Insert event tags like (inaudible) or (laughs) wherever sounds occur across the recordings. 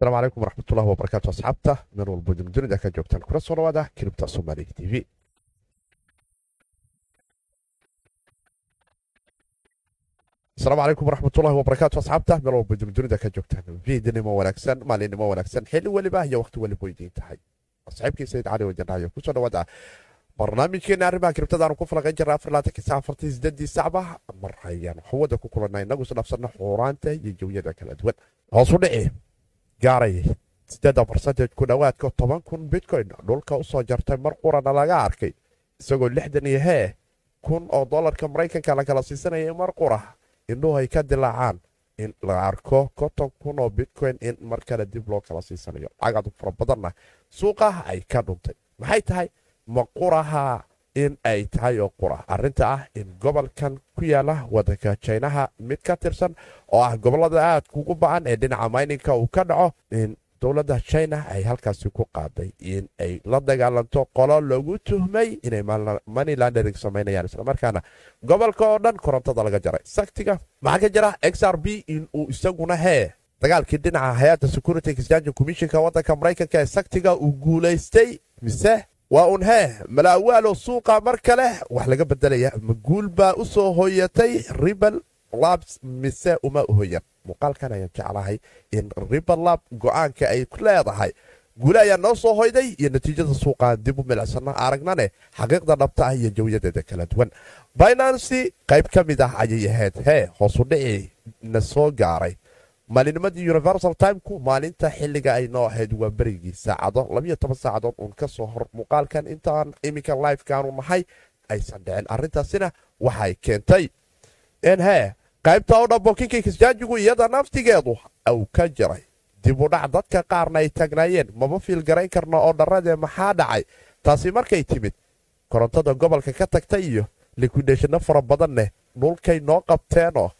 asalaamu calaykum waraxmatullahi wabarakaatu asxaabta meel walbo dunida ka joogtaan kula soo dhawaada kilibta soomaaliga t v asalaamu calaykum waraxmatullahi wabarakaatu asxaabta meel walbo dunida ka joogtaan viidnimo wanaagsan maalinimo wanaagsan xilli weliba iyo waqti weliba idiin tahay asxaabkii sayid cali wajanaayo ku soo dhawaada barnaamijkeena arrimaha kiribtadaanu ku falaqayn jirna afarlaatanki saa afartii sideedii sacba mar ayaan ku kulannay inagu isdhaafsanna xuuraanta iyo jawyada kala duwan hoosu dhici gaaray sideeda barsanteed ku dhowaadka toban kun bitcoin dhulka u soo jartay mar qurana laga arkay isagoo lixdan iyo hee kun oo dolarka maraykanka la kala siisanayay mar qura indhuhu ay ka dilaacaan in la arko konton kun oo bitcoin in mar kale dib loo kala siisanayo cagadu fara badanna suuqa ay ka dhuntay maxay tahay ma quraha in ay tahay oo qura arinta ah in gobolkan ku yaalla wadanka jinaha mid ka tirsan oo ah gobollada aadka ugu ba'an ee dhinaca mayninka uu ka dhaco in dowladda china ay halkaasi ku qaaday in ay la dagaalanto qolo lagu tuhmay inay money landering samaynayaan islamarkaana gobolka oo dhan korontada laga jaray. Saktiga maxaa ka jira? X r b in uu isaguna hee. Dagaalkii dhinaca hay'adda security exchange commissionka wadanka maraykanka ee saktiga uu guulaystay mise waa un hee malaawaalo suuqa mar kale wax laga bedelaya ma guul baa u soo hoyatay ribal labs mise uma hoyan muuqaalkan ayaan jeclahay in ribal lab go'aanka ay leedahay. Guule ayaa noo soo hoyday iyo natiijada suuqaan dib u milicsana aragnane xaqiiqda dhabta ah iyo jawyadeeda kala duwan. Binancy qayb ka mid ah ayay ahayd. Hee hoosu dhici na soo gaaray maalinimadii universal timeku maalinta xilliga ay noo ahayd waa berigii saacado labiyo toban saacadood uun ka soo hor muuqaalkan. Intaan iminka lifekaanu nahay aysan dhicin arintaasina waxay keentay. In hee qaybta oo dhan bokinka kisjaajigu iyada naftigeedu uu ka jiray. Dib u dhac dadka qaarna ay taagnaayeen maba fiilgarayn karna oo dharradee maxaa dhacay? Taasi markay timid korontada gobolka ka tagtay iyo likwideshano fara badanneh dhulkay noo qabteenoo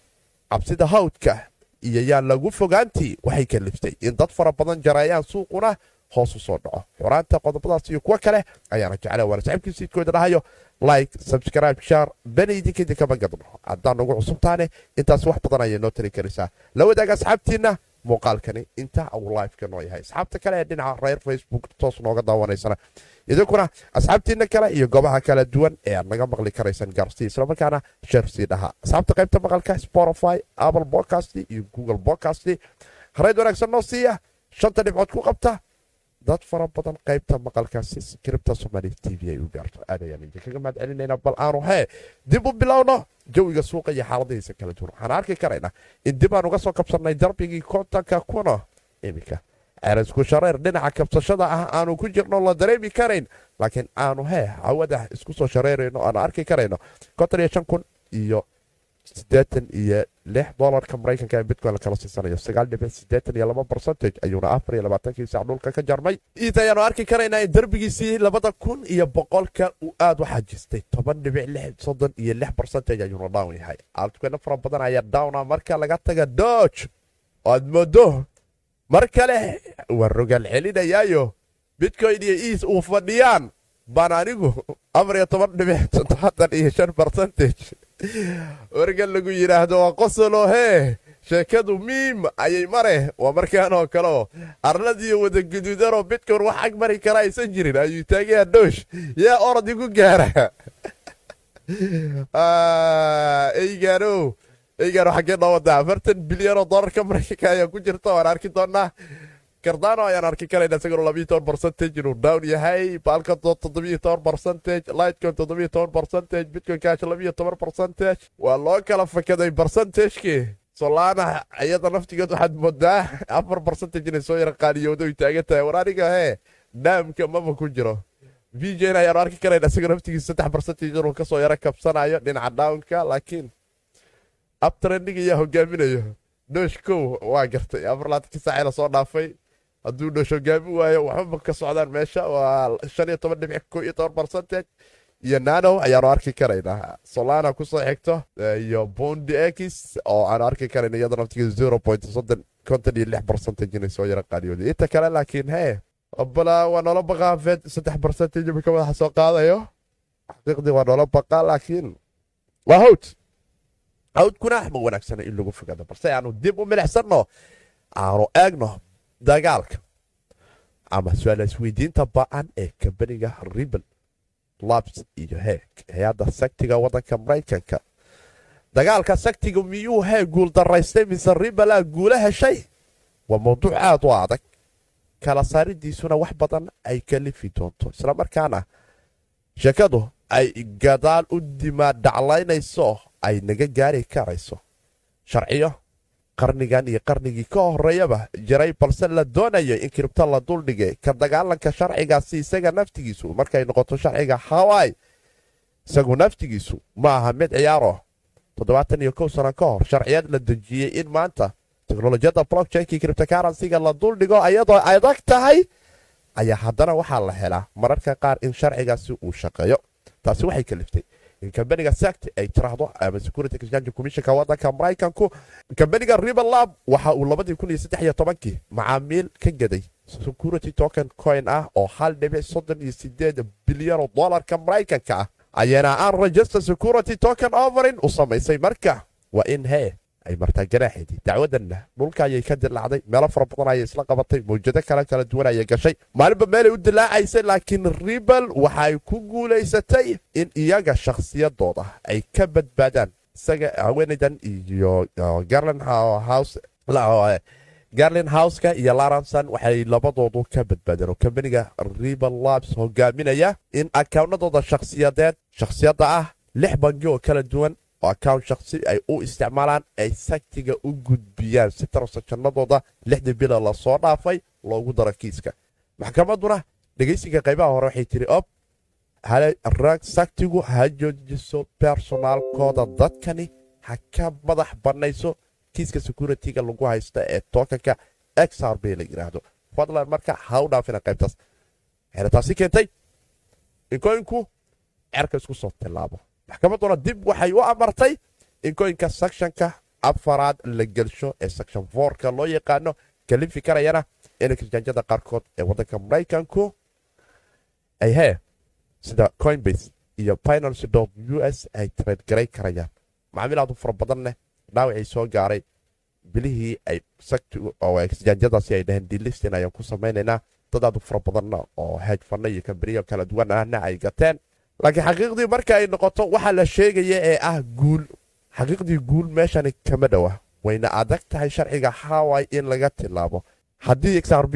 cabsida hawdka iyo yaan lagu fogaantii waxay kaliftay in dad fara badan jareeyaan suuquna hoos u soo dhaco. Xuraanta qodobadaas iyo kuwo kale ayaana jecla waana saxiibkii siidkooda dhahayo like subscribe shar bani idinka gadno haddaan nagu cusubtaane intaas wax badan ayay noo tari karaysaa. La wadaaga asxaabtiinna muuqaalkani inta uu lifeka noo yahay asxaabta kale ee dhinaca reer facebook toos nooga daawanaysana idinkuna asxaabtiina kale iyo goobaha kala duwan ee aad naga maqli karaysaan gaarsii islamarkaana sheer sii dhaha asxaabta qaybta maqalka spotify apple podcast iyo google podcast hareyd wanaagsan noo siiya. Shanta dhibcood ku qabta dad fara badan qaybta maqalkaasi kribta somaali t v ay u gaarto. Aad ayaan idinkaga mahad celinayna bal aanu hee dib u bilowno jawiga suuqa iyo xaaladihiisa kala duwan. Waxaan arki karaynaa in dib aan uga soo kabsannay darbigii kontanka kuna iminka. Cerisku shareer dhinaca kabsashada ah aanu ku jirno la dareemi karayn. Laakiin aanu hee hawada isku soo shareerayno aanu arki karayno. konton iyo shan kun iyo sideetan iyo lix dolarka maraykanka ee bitcoin lakala siisanayo sagaal dhibic sideetan iyo laba barcentage ayuuna afar iyo labaatankii saac dhulka ka jarmay. Iid ayaanu arki karaynaa in darbigiisii labada kun iyo boqolka uu aad u xajistay. Toban dhibic lix soddon iyo lix barcentage ayuuna down yahay. Altcoino fara badan ayaa downa marka laga taga dodge oad moodo mar kale waa rogaal celinayaayo. Bitcoin iyo eas uu fadhiyaan. Baan anigu afar iyo toban dhibic toddobaatan iyo shan barcentage warka lagu yidhaahdo waa qosolo hee sheekadu miim ayay mare. Waa markaan oo kaleo arladiiyo wada guduudanoo bitcoin wax ag mari kara aysan jirin ayuu taagayaa dhoosh yaa orod igu gaara. (laughs) Eygaano eygaano xaggee noo wadaa. Afartan bilyan oo dolarka maraykanka ayaa ku jirta waan arki doonaa kardano ayaan arki karayna isagoo labiyo toban barcentage inuu down yahay baalka toddobiyo toban barcentage lightcoin toddobiyo toban barcentage bitcoin cash labiyo toban barcentage waa loo kala fakaday barcentagekii solana iyada naftigeed waxaad moodaa afar barcentage inay soo yara qaaliyoodo ay taagan tahay war aniga hee dhaamka maba ku jiro vjn ayaanu arki karayna isagoo naftigiisa saddex barcentage inuu ka soo yara kabsanayo dhinaca downka laakiin uptrending ayaa hogaaminayo doosh kow waa gartay afar laatankii saaci la soo dhaafay hadduu dhoosh hogaami waayo waxbaba ka socdaan meesha. Waa barcentage iyo nano ayaanu arki karaynaa solana ku soo xigto iyo bondi x oo aanu arki karayna iyada lix barcentage inay soo yara qaadiyooda inta kale laakiin hee bala waa noola baqaa fed saddex barcentage imika madaxa soo qaadayo. Xaqiiqdii waa noola baqaa laakiin waa howd hawdkuna ma wanaagsana in lagu fogaado balse aanu dib u milixsanno aanu eegno dagaalka ama su'aal isweydiinta ba'an ee kambaniga ribel. Labs iyo heeg hay'adda saktiga waddanka maraykanka dagaalka saktiga miyuu hee guul daraystay mise ribelaa guula heshay waa mawduuc aad u adag kala saaridiisuna wax badan ay kalifi doonto. Islamarkaana sheekadu ay gadaal u dimaadhaclaynayso ay naga gaari karayso. Sharciyo qarnigan iyo qarnigii ka horeeyaba jiray balse la doonayo in kiribto la duldhigay ka dagaalanka sharcigaasi isaga naftigiisu markay noqoto sharciga hawai isagu naftigiisu ma aha mid ciyaaro. Toddobaatan iyo kow sano ka hor sharciyad la dejiyey in maanta teknolojiyadda blockchainki criptocaransiga la duldhigo ayadoo adag tahay ayaa haddana waxaa la helaa mararka qaar in sharcigaasi uu shaqeeyo. Taasi waxay kaliftay in kambaniga sact ay tiraahdo ama security exchange commissionka waddanka maraykanku kambaniga river lab waxa uu labadii kun iyo saddex iyo tobankii macaamiil ka gaday security token coin ah oo hal dhibic soddon iyo sideed bilyan oo dollarka maraykanka ah ayaana aan register security token overin u samaysay marka waa in hee ay martaa ganaaxeedii dacwadanna dhulka ayay ka dilaacday meelo fara badan ayay isla qabatay mawjado kale kala duwan ayay gashay. Maalinba meelay u dilaacaysay laakiin ribel waxay ku guulaysatay in iyaga shakhsiyadooda ay ka badbaadaan. Isaga haweenaydan iyo garlin houseka iyo laranson waxay labadoodu ka badbaadeen oo kambaniga ribel labs hogaaminaya in akaawnadooda shakhsiyadeed shakhsiyadda ah lix bangi oo kala duwan oo account shakhsi ay u isticmaalaan ay saktiga u gudbiyaan. Si tarsajanadooda lixdii bila la soo dhaafay loogu daro kiiska. Maxkamadduna dhegaysiga qaybaha hore waxay tiri ob saktigu ha joojiso bersonaalkooda dadkani ha ka madax bannayso kiiska security-ga lagu haysta ee tookanka xr b la yidhaahdo fadlan marka ha dhaafina qaybtaas. Waxayna taasi keentay in koyinku cerka isku soo tilaabo maxkamadduna dib waxay u amartay in koyinka sectionka afaraad la gelsho ee section forka loo yaqaano kalifi karayana in kirjaanjada qaarkood ee waddanka maraykanku ay hee sida coinbase iyo pinancy u s ay traedgaray karayaan. Macaamiil aad u fara badan leh dhaawacii soo gaaray. Bilihii ay jaanjadaasi ay dhaheen dilistin ayaan ku samaynaynaa. Dad aad u fara badanna oo heejfanna iyo kambaniyo kala duwan ahna ay gateen laakiin xaqiiqdii marka ay noqoto waxaa la sheegaya ee ah guul. Xaqiiqdii guul meeshani kama dhowa wayna adag tahay sharciga hawai in laga tilaabo. Haddii xr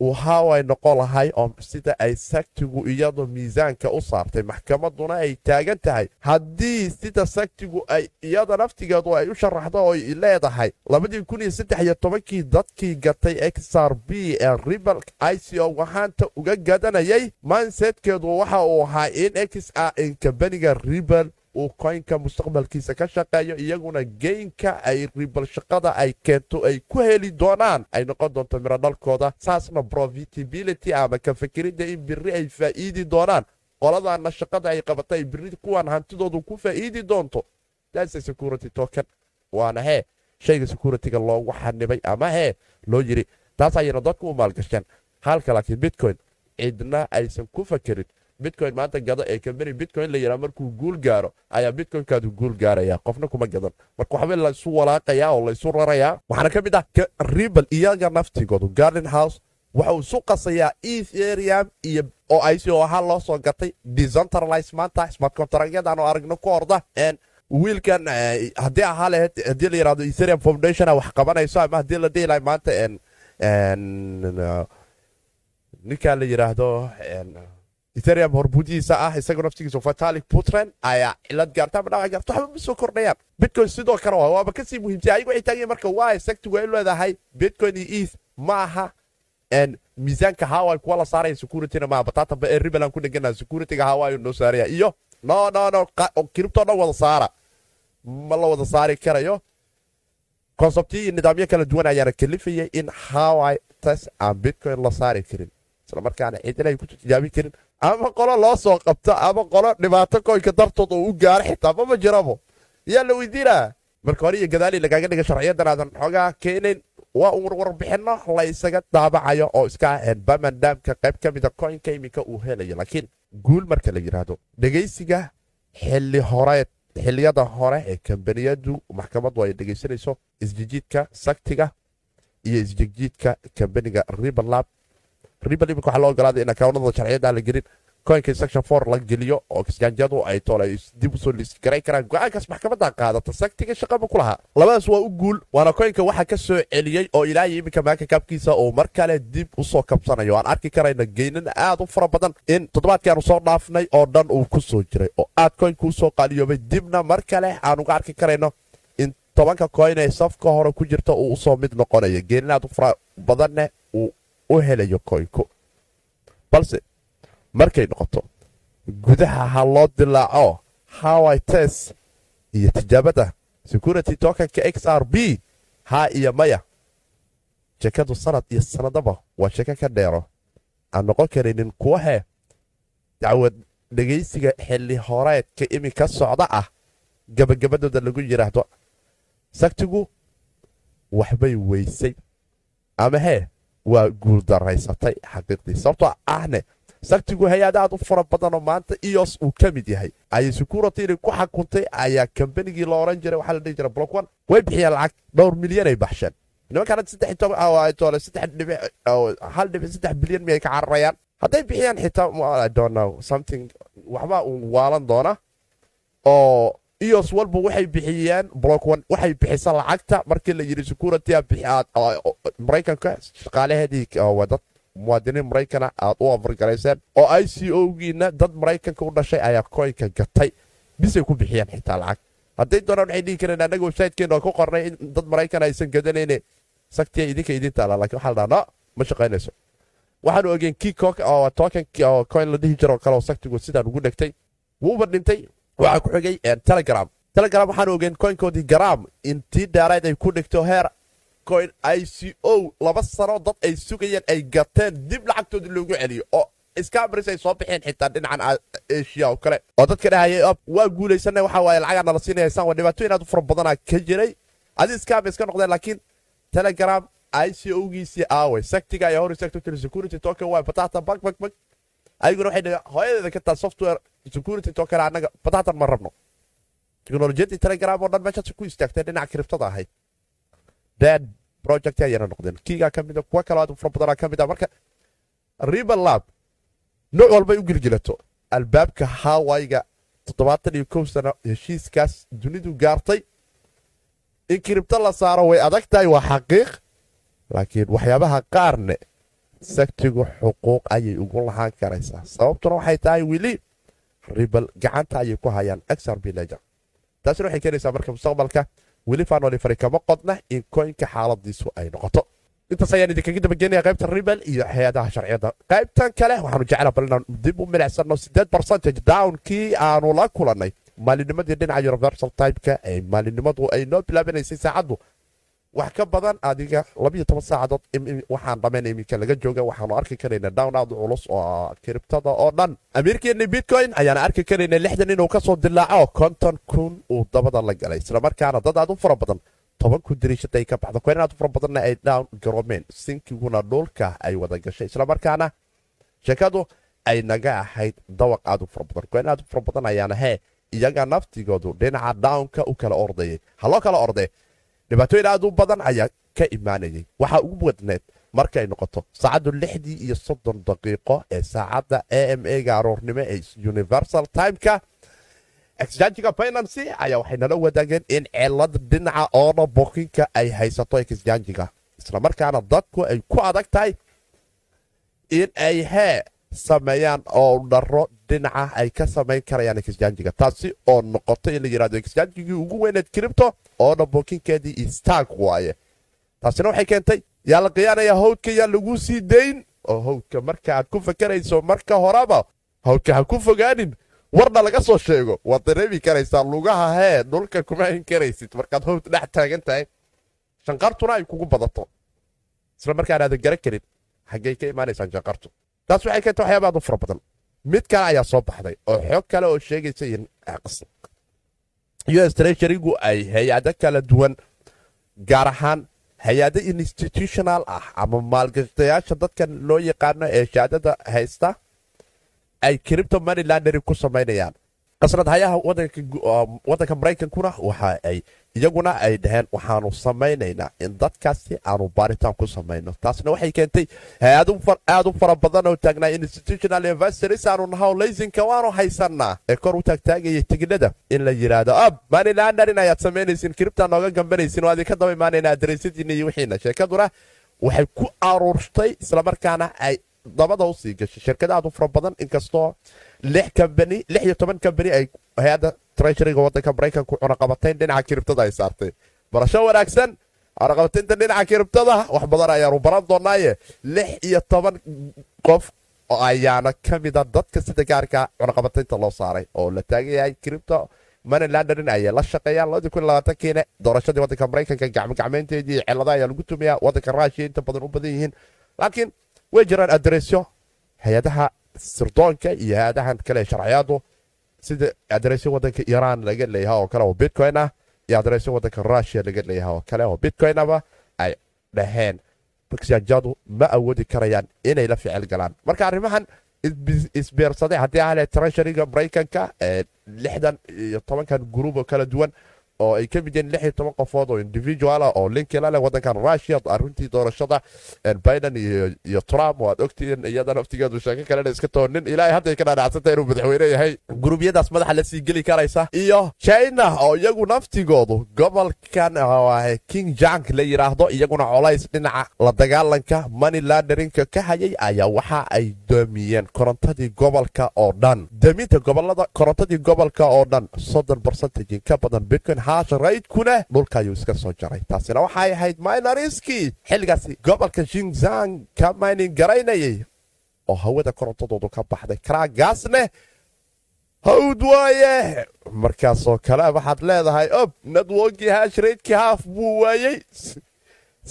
hawai noqon lahay oo sida ay saktigu iyadu miisaanka u saartay maxkamadduna ay taagan tahay. Haddii sida saktigu ay iyada naftigeedu ay u sharaxdo oo leedahay labadii kun iyo saddex iyo tobankii dadkii gatay xr b ee ribal ico waxaanta uga gadanayay mindsetkeedu waxa uu ahaa in x a in kambaniga ribal uu koynka mustaqbalkiisa ka shaqeeyo iyaguna geynka ay ribal shaqada ay keento ay ku heli doonaan. Ay noqon doonto miro dhalkooda saasna profitability ama ka fakiridda in biri ay faa'iidi doonaan. Qoladaana shaqada ay qabatay biri kuwan hantidoodu ku faa'iidi doonto. Daasa security token. Waana hee shayga securityga loogu xanibay ama hee loo yiri taas ayayna dadku u maalgasheen halka laakiin bitcoin cidna aysan ku fakerin bitcoin maanta gado ee kambani bitcoin la yidhaa markuu guul gaaro ayaa bitcoinkaadu guul gaaraya qofna kuma gadan. Marka waxba laysu walaaqayaa oo laysu rarayaa waxaana ka mid ah ribal iyaga naftigoodu garden house waxa uu isu qasayaa etherium iyo oo ico ahaa loo soo gatay decentralize maanta smart contractyadan aragno ku orda wiilkan haddii ahaa lahayd haddii la yidhahdo etherium foundation wax qabanayso ama haddii la dhihi lahay maanta ninkan la yidhaahdo etherium horbudihiisa ah isaga naftigiisa fatalic puntland ayaa cilad gaarta ama dhawac gaarta waxba ma soo kordhayaan bitcoin sidoo kale waa waaba ka sii muhiimsan ayagu waxay taagan marka waa sectigu ay leedahay bitcoin iyo eth ma aha miisaanka hawai kuwa la saaraya securityna maaha bataataba ee ribaland ku dhegana securityga hawai noo saaraya iyo no no no kiribtoo dhan wada saara ma la wada saari karayo konsebtiyo iyo nidaamyo kala duwan ayaana kalifayay in hawai tas aan bitcoin la saari karin islamarkaana cidina ay ku tijaabin karin ama qolo loo soo qabto ama qolo dhibaato koynka dartood oo u gaaro xitaa mama jirabo yaa la weydiinaa? Marka hore iyo gadaali lagaaga dhiga sharciyadan aadan xoogaa keenayn waa uun warbixinno la isaga daabacayo oo iska bamandamka qayb ka mida koynka iminka uu helayo laakiin guul marka la yidhaahdo dhegaysiga xili horeed xiliyada hore ee kambaniyadu maxkamaddu ay dhegaysanayso isjijiidka saktiga iyo isjigjiidka kambaniga ribalab ribal imika waxaa loo ogolaaday in akawnada sharciyada la gelin. Koinka section for la geliyo oo kisjaanjadu ay toole dib u soo liisgaray karaan go'aankaas maxkamadda qaadata. Saktiga shaqaba ku lahaa. Labadaas waa u guul waana koynka waxaa ka soo celiyey oo ilaahay iminka maaka kaabkiisa uu mar kale dib u soo kabsanayo. Aan arki karayna geynan aad u fara badan in toddobaadkaanu soo dhaafnay oo dhan uu ku soo jiray oo aad koynka u soo qaaliyoobay. Dibna mar kale aan uga arki karayno in tobanka koyn ee safka hore ku jirta uu u soo mid noqonayo geenan aad u fara badanne uu u helayo koynku balse markay noqoto gudaha ha loo dilaaco hawi tes iyo tijaabada security tokanka x r b ha iyo maya. Shekadu sanad iyo sanadaba waa sheko ka dheero. Aan noqon karaynin kuwa hee dacwad dhegaysiga xilli horeedka iminka socda ah gabagabadooda lagu yidhaahdo saktigu waxbay weysay. Ama hee waa guuldaraysatay xaqiiqdii. Sababtoo ahne saktigu hay'ada aad u fara badanoo maanta ios uu ka mid yahay. Ayay security inay ku xakuntay ayaa kambanigii la oran jiray waxaa la dhihi jira block one way bixiyeen lacag dhowr milyan ay baxsheen. Nimankaan hal dhibic saddex bilyan miyay ka cararayaan? Hadday bixiyaan xitaa something waxbaa uu waalan doona oo ios walba waxay bixiyeen block waxay bixisa lacagta markii la yidhi security maraykanka shaqaalaheedii dad muwaadiniin maraykana aad u afargarayseen oo i c o giina dad maraykanka u dhashay ayaa koynka gatay bisay ku bixiyeen xitaa lacag. Hadday doonaan waxay dhihi kareen annaga websitekeena ku qornay in dad maraykan aysan gadanayne saktiya idinka idin taala laakiin waxaa la dhaha no ma shaqaynayso. Waxaanu ogeen kii token coin la dhihi jiro kale oo saktigu sidaan ugu dhegtay wuuba dhintay waxaa ku xigay telegram. Telegram waxaanu ogeen coinkoodii garam intii dheerayd ay ku dhigto heer. Coin i c o laba sano dad ay sugayeen ay gateen dib lacagtoodii loogu celiyo oo scamris ay soo bixeen xitaa dhinacan asia oo kale. Oo dadka dhahayay waa guulaysana waxa waaye lacagaa nala siinayaysaan waa dhibaatooyin aad u fara badanaa ka jiray. Adi scam iska noqdeen laakiin telegram i c o giisii aaway. Saktiga ayaa hor sector security token waa bak bak ayaguna waxay dhaheen hooyadeeda ka software security annaga batatan ma rabno teknolojiyadii telegram oo dhan meeshaas ku istaagtay dhinaca kiribtada ahayd dead project ayana noqdeen kiigaa ka mida kuwa aad fara badanaa ka mid a marka riba lab nooc walbay u gilgilato albaabka hawaiga toddobaatan iyo kow sano heshiiskaas dunidu gaartay in kiribto la saaro way adag tahay waa xaqiiq laakiin waxyaabaha qaarne saktigu xuquuq ayay ugu lahaan karaysaa. Sababtuna waxay tahay wili ribal gacanta ayay ku hayaan xr b leger taasina waxay keenaysaa marka mustaqbalka weli faanolifari kama qodna in koynka xaaladiisu ay noqoto. Intaas ayaan idinkaga dabagenaya qaybta ribal iyo hay'adaha sharciyada. Qaybtan kale waxaanu jecla bal inaan dib u milicsano sideed barcentage downkii aanu la kulannay maalinimadii dhinaca universal typeka ee maalinimadu ay noo bilaabanaysay saacaddu wax ka badan adiga labiyo toban saacadood waxaan dhammayn iminka laga jooga. Waxaanu arki karayna down aad culus oo kiribtada oo dhan. Amiirkeeni bitcoin ayaana arki karayna lixdan inuu ka soo dilaaco konton kun uu dabada la galay. Islamarkaana dad aad u fara badan toban kun dariishada ay ka baxdo. Koyn aad u fara badanna ay down garoomeen sinkiguna dhulka ay wada gashay. Islamarkaana sheekadu ay naga ahayd dawaq aad u fara badan. Koyn aad u fara badan ayaana hee iyaga naftigoodu dhinaca downka u kala ordayay. Haloo kala ordee dhibaatooyin aad u badan ayaa ka imaanayay. Waxaa ugu wadneed markay noqoto saacaddu lixdii iyo soddon daqiiqo ee saacadda a m a ga aroornimo ee universal timeka exjanjiga binancy ayaa waxay nala wadaageen in cilad dhinaca oono bokinka ay haysato exjanjiga islamarkaana dadku ay ku adag tahay in ay hee sameeyaan oo dharo dhinaca ay ka samayn karayaan exjanjiga taasi oo noqoto in la yiraahdo exjanjigii ugu weyneed kiribto oona bokinkeedii istaag waaye. Taasina waxay keentay yaa la khiyaanaya hawdka yaa lagu sii dayn. Oo hawdka marka aad ku fakarayso marka horeba hawdka ha ku fogaanin warna laga soo sheego. Waad dareemi karaysaa lugaha hee dhulka kuma hin karaysid. Markaad hawd dhex taagan tahay shanqartuna ay kugu badato. Isla markaan aadan karin xaggay ka imaanaysaan shanqartu. Taas waxay keentay waxyaaba aad u fara badan mid kale ayaa soo baxday oo xoog kale oo sheegaysa in us treasurygu ay hay'ado kala duwan gaar ahaan hay'ado institutional ah ama maalgashadayaasha dadkan loo yaqaano ee shahaadada haysta ay cripto moneylandary ku samaynayaan qasnad hayaha wadanka maraykankuna waxa ay iyaguna ay dhaheen waxaanu samaynaynaa in dadkaasi aanu baaritaan ku samayno. Taasna waxay keentay aad u fara badan oo taagnaa institutional investors aanu nahaw laysinka waanu haysanaa ee kor u taagtaagaya tigidhada in la yidhaahdo ab manilandarin ayaad samaynaysin kiribtaa nooga gambanaysin oo adinka daba imaanayna adareysyadiina iyo wixiina. Sheekaduna waxay ku aruurtay islamarkaana ay dabada u sii gashay. Shirkada aad u fara badan inkastoo lix iyo toban kambani ay hay'adda treasuryga wadanka maraykanku cunaqabatayn dhinaca kiribtada ay saartay. Barasho wanaagsan cunaqabataynta dhinaca kiribtada wax badan ayaanu baran doonaaye. Lix iyo toban qof ayaana ka mida dadka sida gaarka cunaqabataynta loo saaray oo la taagan yahay kiribta manilandarin ayay la shaqeeyaan kiina doorashadii wadanka maraykanka gacmogacmaynteedii celada ayaa lagu tumayaa wadanka rushia inta badan u badan yihiin. Laakiin way jiraan adresyo hay'adaha sirdoonka iyo hay'adahan kale sharciyaadu sida adresyo wadanka iiraan laga leeyaha oo kale oo bitcoin ah iyo adresyo wadanka rushia laga leeyaha oo kale oo bitcoinaba ay dhaheen. Baksyaajadu ma awoodi karayaan inay la ficil galaan. Marka arrimahan isbeersaday haddii ahle treasuryga maraykanka lixdan iyo tobankan gruub oo kala duwan oo ay ka mid yihiin lix iyo toban qofood oo individuala oo linkila leh wadankan rushia arrintii doorashada biden iyo trump oo aad ogtihiin iyadana waftigeedu sheeko kalena iska toonin. Ilaahay hadday ka dhaadhacsanta inuu madaxweyne yahay. Guruubyadaas madaxa la sii geli karaysa? Iyo china oo iyagu naftigoodu gobolkan king jank la yidhaahdo iyaguna colays dhinaca la dagaalanka money landerinka ka hayay ayaa waxa ay doomiyeen korontadii gobolka oo dhan. Daminta gobollada korontadii gobolka oo dhan soddon barcentage ka badan bitcoin raydkuna dhulka ayuu iska soo jaray taasina waxay ahayd minariskii xilligaasi gobolka shinzang ka maynin garaynayay oo hawada korontadoodu ka baxday karaagaasne hawd waaye markaasoo kale waxaad leedahay ob networkii hashraydkii haaf buu waayey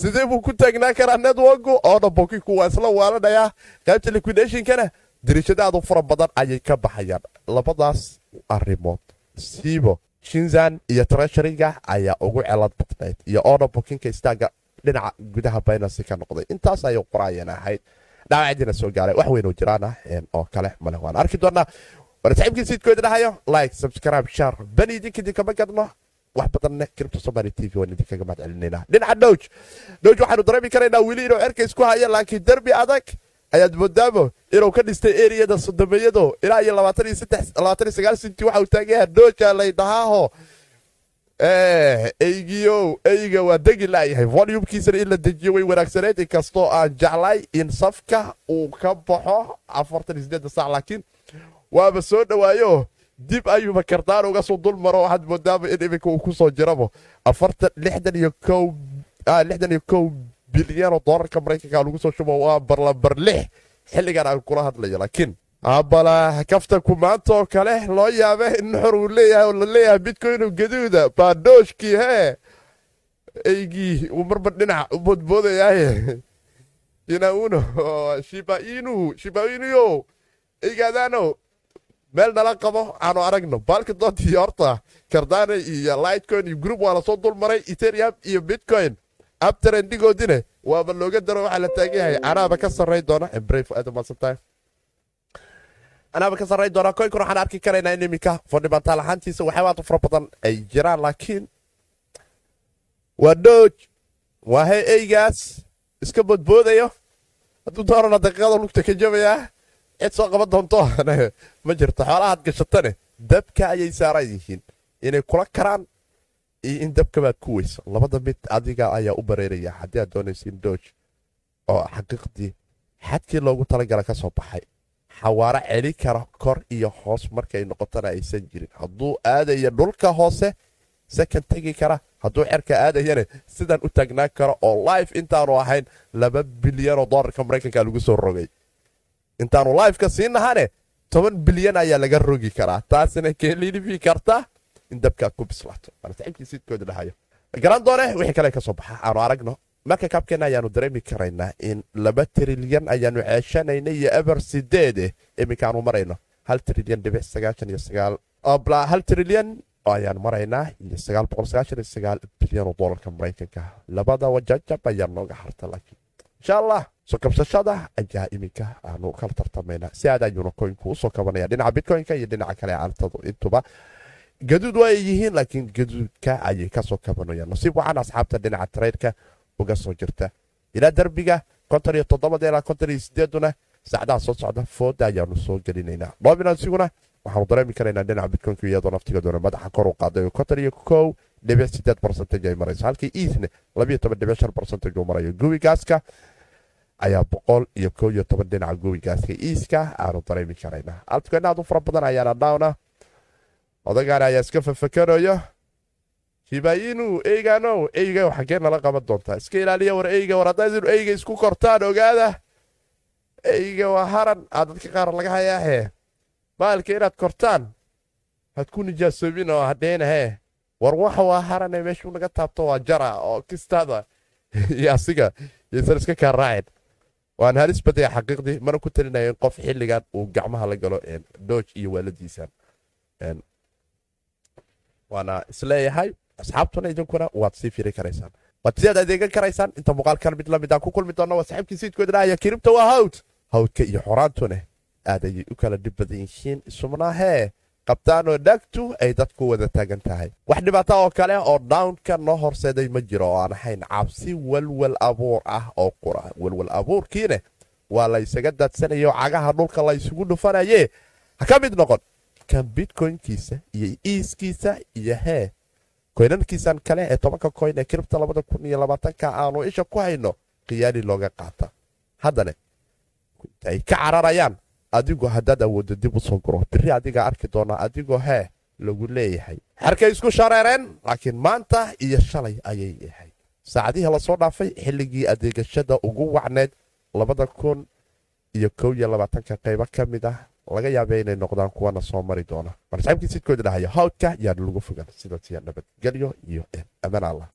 sidee buu ku taagnaa karaa networku oo dhaboki kuwa isla waalanaya qaybta liquidationkana dariishadaadu fara badan ayay ka baxayaan labadaas arrimood siibo shinzan iyo treasuryga ayaa ugu celad badnayd iyo order bookinka istaaga dhinaca gudaha binancy ka noqday. Intaas ayay qoraayan ahayd. Dhaawacdiina soo gaaray. Wax weynoo jiraana oo kale male waan arki doonaa. Waana saxiibkii siidkooda dhahayo like subscribe share bani idinka idinkama gadno. Wax badanne kiribta somali t v waan idinkaga mahad dhinaca dhowj dhowj waxaanu dareemi karaynaa weli inuu cerka isku haya laakiin derbi adag ayaad moodaamo inuu ka dhistay eriyada sodomeeyado ilaa iyo labaatan iyo sagaal sinti waxa uu taagayaha dhooja laydhahaaho eygiyo eyga waa degi laayahay volumkiisana in la dejiyo way wanaagsaneyd inkastoo aan jeclay in safka uu ka baxo afartan iyo sideedda sac laakiin waaba soo dhowaayo dib ayuuba kardaan uga soo dul maro. Waxaad moodaama in iminka uu ku jirabo afartan lixdan iyo kow kow bilyan oo doolarka maraykanka lagu soo shubo waa barlabar lix xilligan aan kula hadlayo laakiin abala kaftanku maanta oo kale loo yaabe in xor uu leeyahay oo la leeyahay bitcoinu gaduuda. Baadhooshkii hee? Eygii uu marba dhinac u boodboodayaaye. Inauno shibainu shibainiyo eygaadaano meel nala qabo aanu aragno. Baalka doontii horta kardane iyo lightcoin iyo group waa la soo dulmaray ethereum iyo bitcoin abtarendigoodine waaba looga daro waxaa la taagan yahay anaaba ka sarray doona anaaba ka sarray doona koynkun waxaan arki karaynaa in iminka fundamental ahaantiisa waxyaabaad fara badan ay jiraan laakiin waa dhooj waa he eygaas iska boodboodayo. Hadduu doonana daqiiqada lugta ka jabayaa cid soo qaban doonto (laughs) ma jirto xoolahaad gashatane dabka ayay saaran yihiin inay kula karaan iyo in dabkabaad ku weyso labada mid adiga ayaa u bareeraya haddii aad doonaysa dooj oo xaqiiqdii xadkii loogu talagala ka soo baxay. Xawaaro celi kara kor iyo hoos markay noqotona aysan jirin. Hadduu aadaya dhulka hoose sakan tegi kara. Hadduu cerka aadayane sidan u taagnaan karo oo life intaanu ahayn laba bilyanoo dolarka maraykanka lagu soo rogay. Intaanu lifeka siinahane toban bilyan ayaa laga rogi karaa. Taasina keelilifi karta in dabkaad ku bislaato. Saxiibkiisidkooda dhahayo garan wixii kale ka soo baxa. Aanu aragno marka kaabkeenna ayaanu dareemi karaynaa in laba trilyan ayaanu ceeshanayna iyo eber sideede iminkaanu marayno. Hal trilyan dhibic sagaashan iyo sagaal hal trilyan ayaanu maraynaa iyo sagaal boqol sagaashan iyo sagaal bilyan oo doolarka maraykanka. Labada wajajab ayaa nooga harta laakiin. Insha allah soo kabsashada ayaa iminka aanu kala tartamaynaa. Si aad ayuuna koynku u soo kabanaya dhinaca bitcoynka iyo dhinaca kale altadu intuba gaduud waa ay yihiin laakiin gaduudka ayay ka soo kabanayaan nasiib wacan asxaabta dhinaca traydka uga soo jirta. Ilaa derbiga konton iyo toddobada ilaa konton iyo sideeduna saacdaha soo socda fooda ayaanu soo gelinaynaa. Dominansiguna waxaanu dareemi karaynaa dhinaca bitcoynka iyadoo naftigeeduna madaxa kor u qaaday konton iyo kow dhibic sideed barcentage ay marayso. Halkii eathne labiyo toban dhibic shan barcentage uu marayo. Gubigaaska ayaa boqol iyo kow iyo toban dhinaca gubigaaska iiska aanu dareemi karaynaa altcoin aad u fara badan ayaana dhawna odagaana ayaa iska fafakanayo hibaayinu eyganow eyga xaggee nala qaban doontaa iska ilaaliya war eyga war haddaad eyga isku kortaan ogaada eyga waa haran aa dadka qaar laga hayaahe baalka inaad kortaan had ku nijaasoobin oo hadheenahe war waxa waa harane meeshuu naga taabto waa jara oo kistaada iyo asiga yaysan iska kaa raacin waan halis badaya xaqiiqdii mana ku talinaya in qof xilligan uu gacmaha la galo dooj iyo waaladiisan waana is leeyahay asxaabtuna idinkuna waad sii firi karaysaan. Waad sidaad adeegan karaysaan. Inta muuqaalkan mid la mid aan ku kulmi doonno waa saxiibkii siidkoodinaya kiribta waa hawd. Hawdka iyo xoraantuna aad ayay u kala dhib badan yihiin. Isumnaahee qabtaanoo dhagtu ay dadku wada taagan tahay. Wax dhibaato oo kale oo downka noo horseeday ma jiro oo aan ahayn cabsi walwal abuur ah oo qura. Walwal abuurkiine waa la ysaga cagaha dhulka la ysugu ha ka mid noqon kan bitcoynkiisa iyo iiskiisa iyo hee. Koynankiisan kale ee tobanka koyn ee kiribta labada kun iyo labaatanka aanu isha ku hayno khiyaali looga qaata. Haddana ay ka cararayaan adigu haddaad awooddo dib u soo guro. Biri adigaa arki doonaa adigoo hee lagu leeyahay. Xerkay isku shareereen laakiin maanta iyo shalay ayay yahay saacadihii la soo dhaafay xilligii adeegashada ugu wacneed labada kun iyo kow iyo labaatanka qaybo ka mid ah laga yaabay inay noqdaan kuwana soo mari doona. Marsaxiibkii sidkoodi dhahaya hawdka yaan lagu fogan sidaas yaa nabadgelyo iyo amaan allah